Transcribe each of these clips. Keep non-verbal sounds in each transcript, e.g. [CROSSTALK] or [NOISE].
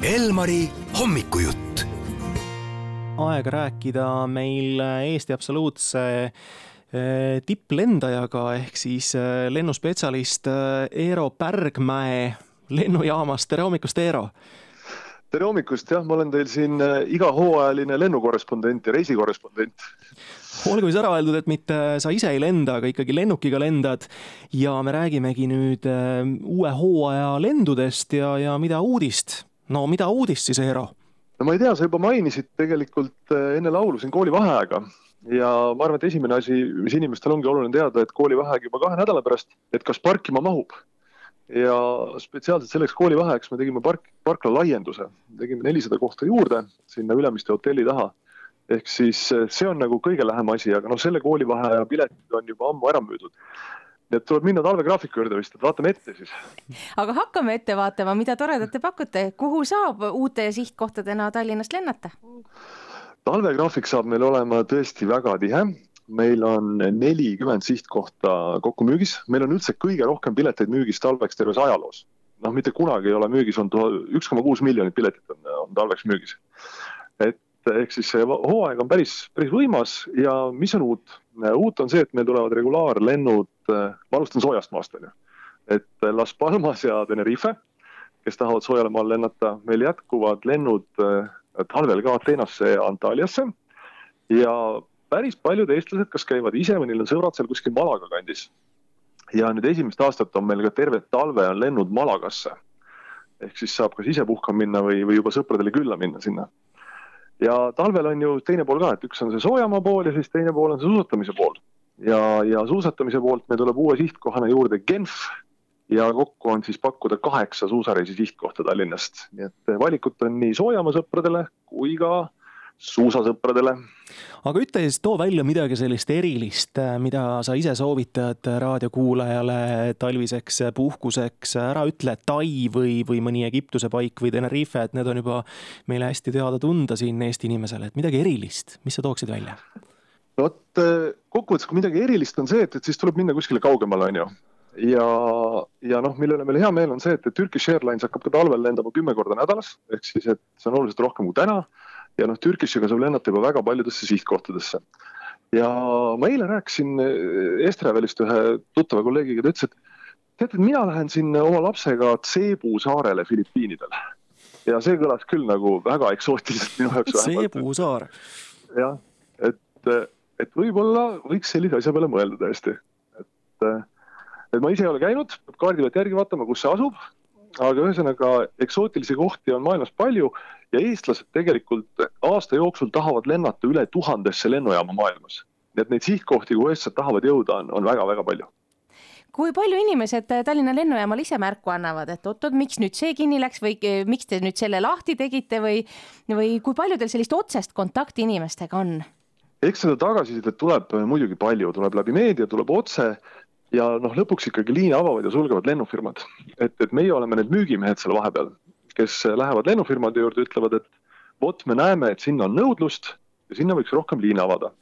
Elmari hommikujutt. aeg rääkida meil Eesti absoluutse eh, tipplendajaga ehk siis eh, lennuspetsialist eh, Eero Pärgmäe lennujaamast, tere hommikust, Eero! tere hommikust, jah, ma olen teil siin igahooajaline lennukorrespondent ja reisikorrespondent. olgu siis ära öeldud, et mitte sa ise ei lenda, aga ikkagi lennukiga lendad ja me räägimegi nüüd uue hooaja lendudest ja, ja mida uudist no mida uudist siis, Eero? no ma ei tea, sa juba mainisid tegelikult äh, enne laulu siin koolivaheaega ja ma arvan, et esimene asi, mis inimestel ongi oluline teada, et koolivaheaeg juba kahe nädala pärast, et kas parkima mahub. ja spetsiaalselt selleks koolivaheajaks me tegime park, parkla laienduse, tegime nelisada kohta juurde sinna Ülemiste hotelli taha. ehk siis äh, see on nagu kõige lähem asi, aga noh, selle koolivaheaja piletid on juba ammu ära müüdud nii et tuleb minna talvegraafiku juurde vist, et vaatame ette siis. aga hakkame ette vaatama, mida toredat te pakute, kuhu saab uute sihtkohtadena Tallinnast lennata? talvegraafik saab meil olema tõesti väga tihe, meil on nelikümmend sihtkohta kokku müügis, meil on üldse kõige rohkem pileteid müügis talveks terves ajaloos. noh, mitte kunagi ei ole müügis, on üks koma kuus miljonit piletit on, on talveks müügis. et ehk siis see hooaeg on päris, päris võimas ja mis on uut? uut on see, et meil tulevad regulaarlennud, ma alustan soojast maast, on ju. et Las Palmas ja Tenerife, kes tahavad soojale maale lennata, meil jätkuvad lennud äh, talvel ka Ateenasse ja Antalyasse. ja päris paljud eestlased, kas käivad ise või neil on sõbrad seal kuskil Malaga kandis. ja nüüd esimest aastat on meil ka terve talve on lennud Malagasse. ehk siis saab kas ise puhkama minna või, või juba sõpradele külla minna sinna ja talvel on ju teine pool ka, et üks on see soojamaa pool ja siis teine pool on see suusatamise pool. Ja, ja suusatamise poolt meil tuleb uue sihtkohana juurde Genf ja kokku on siis pakkuda kaheksa suusareisi sihtkohta Tallinnast, nii et valikut on nii soojamaa sõpradele kui ka suusasõpradele. aga ütle siis, too välja midagi sellist erilist, mida sa ise soovitad raadiokuulajale talviseks puhkuseks, ära ütle Tai või, või mõni Egiptuse paik või Tenerife, et need on juba meile hästi teada-tunda siin Eesti inimesele, et midagi erilist, mis sa tooksid välja? Vot kokkuvõttes, kui midagi erilist on see, et, et siis tuleb minna kuskile kaugemale, on ju ja, ja noh, mille üle meil hea meel on see, et, et Turkish Airlines hakkab ka talvel lendama kümme korda nädalas, ehk siis, et see on oluliselt rohkem kui täna ja noh, Türkishiga saab lennata juba väga paljudesse sihtkohtadesse. ja ma eile rääkisin eh, Estrevelist ühe tuttava kolleegiga, ta ütles, et tead, et mina lähen siin oma lapsega Cebu saarele Filipiinidel. ja see kõlas küll nagu väga eksootiliselt minu jaoks. Cebu saar. jah, et, et võib-olla võiks sellise asja peale mõelda tõesti, et, et ma ise ei ole käinud, peab kaardi pealt järgi vaatama, kus see asub aga ühesõnaga eksootilisi kohti on maailmas palju ja eestlased tegelikult aasta jooksul tahavad lennata üle tuhandesse lennujaama maailmas. nii et neid sihtkohti, kuhu eestlased tahavad jõuda, on, on väga-väga palju kui palju inimesed Tallinna lennujaamal ise märku annavad, et oot-oot, miks nüüd see kinni läks või miks te nüüd selle lahti tegite või, või kui palju teil sellist otsest kontakti inimestega on? Eks seda tagasisidet tuleb muidugi palju, tuleb läbi meedia, tuleb otse ja noh, lõpuks ikkagi liine avavad ja sulgevad lennufirmad. [LAUGHS] et, et meie oleme need müügimehed seal vahepeal, kes lähevad lennufirmade juurde, ütlevad, et vot me näeme, et sinna on nõudlust ja sinna võiks rohkem liine avada.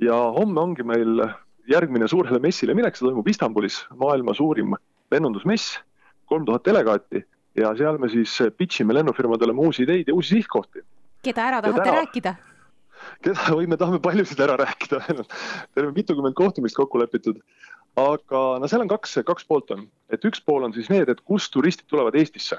ja homme ongi meil järgmine suurele messile minek, see toimub Istanbulis, maailma suurim lennundusmess, kolm tuhat delegaati ja seal me siis pitch ime lennufirmadele oma uusi ideid ja uusi sihtkohti. keda ära tahate täna... rääkida? Keda [LAUGHS] või me tahame paljusid ära rääkida. Terve mitukümmend kohtumist kokku lepitud. Aga no seal on kaks, kaks poolt on, et üks pool on siis need, et kust turistid tulevad Eestisse.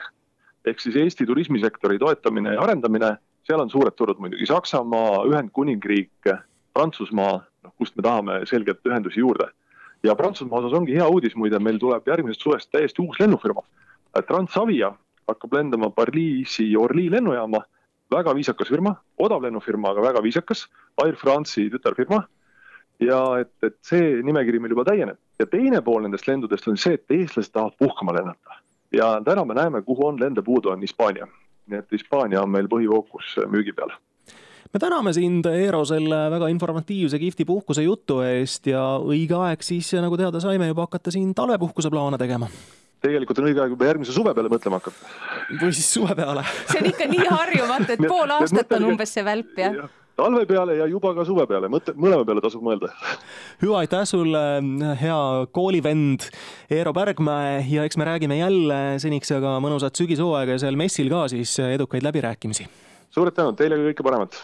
ehk siis Eesti turismisektori toetamine ja arendamine, seal on suured turud muidugi, Saksamaa, Ühendkuningriik, Prantsusmaa, noh, kust me tahame selgelt ühendusi juurde. ja Prantsusmaa osas ongi hea uudis muide, meil tuleb järgmisest suvest täiesti uus lennufirma. Transavia hakkab lendama Pariisi Orly lennujaama, väga viisakas firma, odav lennufirma, aga väga viisakas, Air France'i tütarfirma ja et, et see nimekiri meil juba täieneb ja teine pool nendest lendudest on see, et eestlased tahavad puhkama lennata ja täna me näeme, kuhu on lende puudu, on Hispaania. nii et Hispaania on meil põhifookus müügi peal me täname sind, Eero, selle väga informatiivse kihvti puhkuse jutu eest ja õige aeg siis, nagu teada saime, juba hakata siin talvepuhkuse plaane tegema. Tegelikult on õige aeg juba järgmise suve peale mõtlema hakata. või siis suve peale. See on ikka nii harjumatu, [LAUGHS] et pool aastat on umbes see välp, jah. Ja talve peale ja juba ka suve peale, mõtle, mõlema peale tasub mõelda. [LAUGHS] hüva, aitäh sulle, hea koolivend Eero Pärgmäe. Ja eks me räägime jälle seniks aga mõnusat sügishooaega ja seal messil ka siis edukaid läbirääkimisi. suured tänud, teile kõike paremat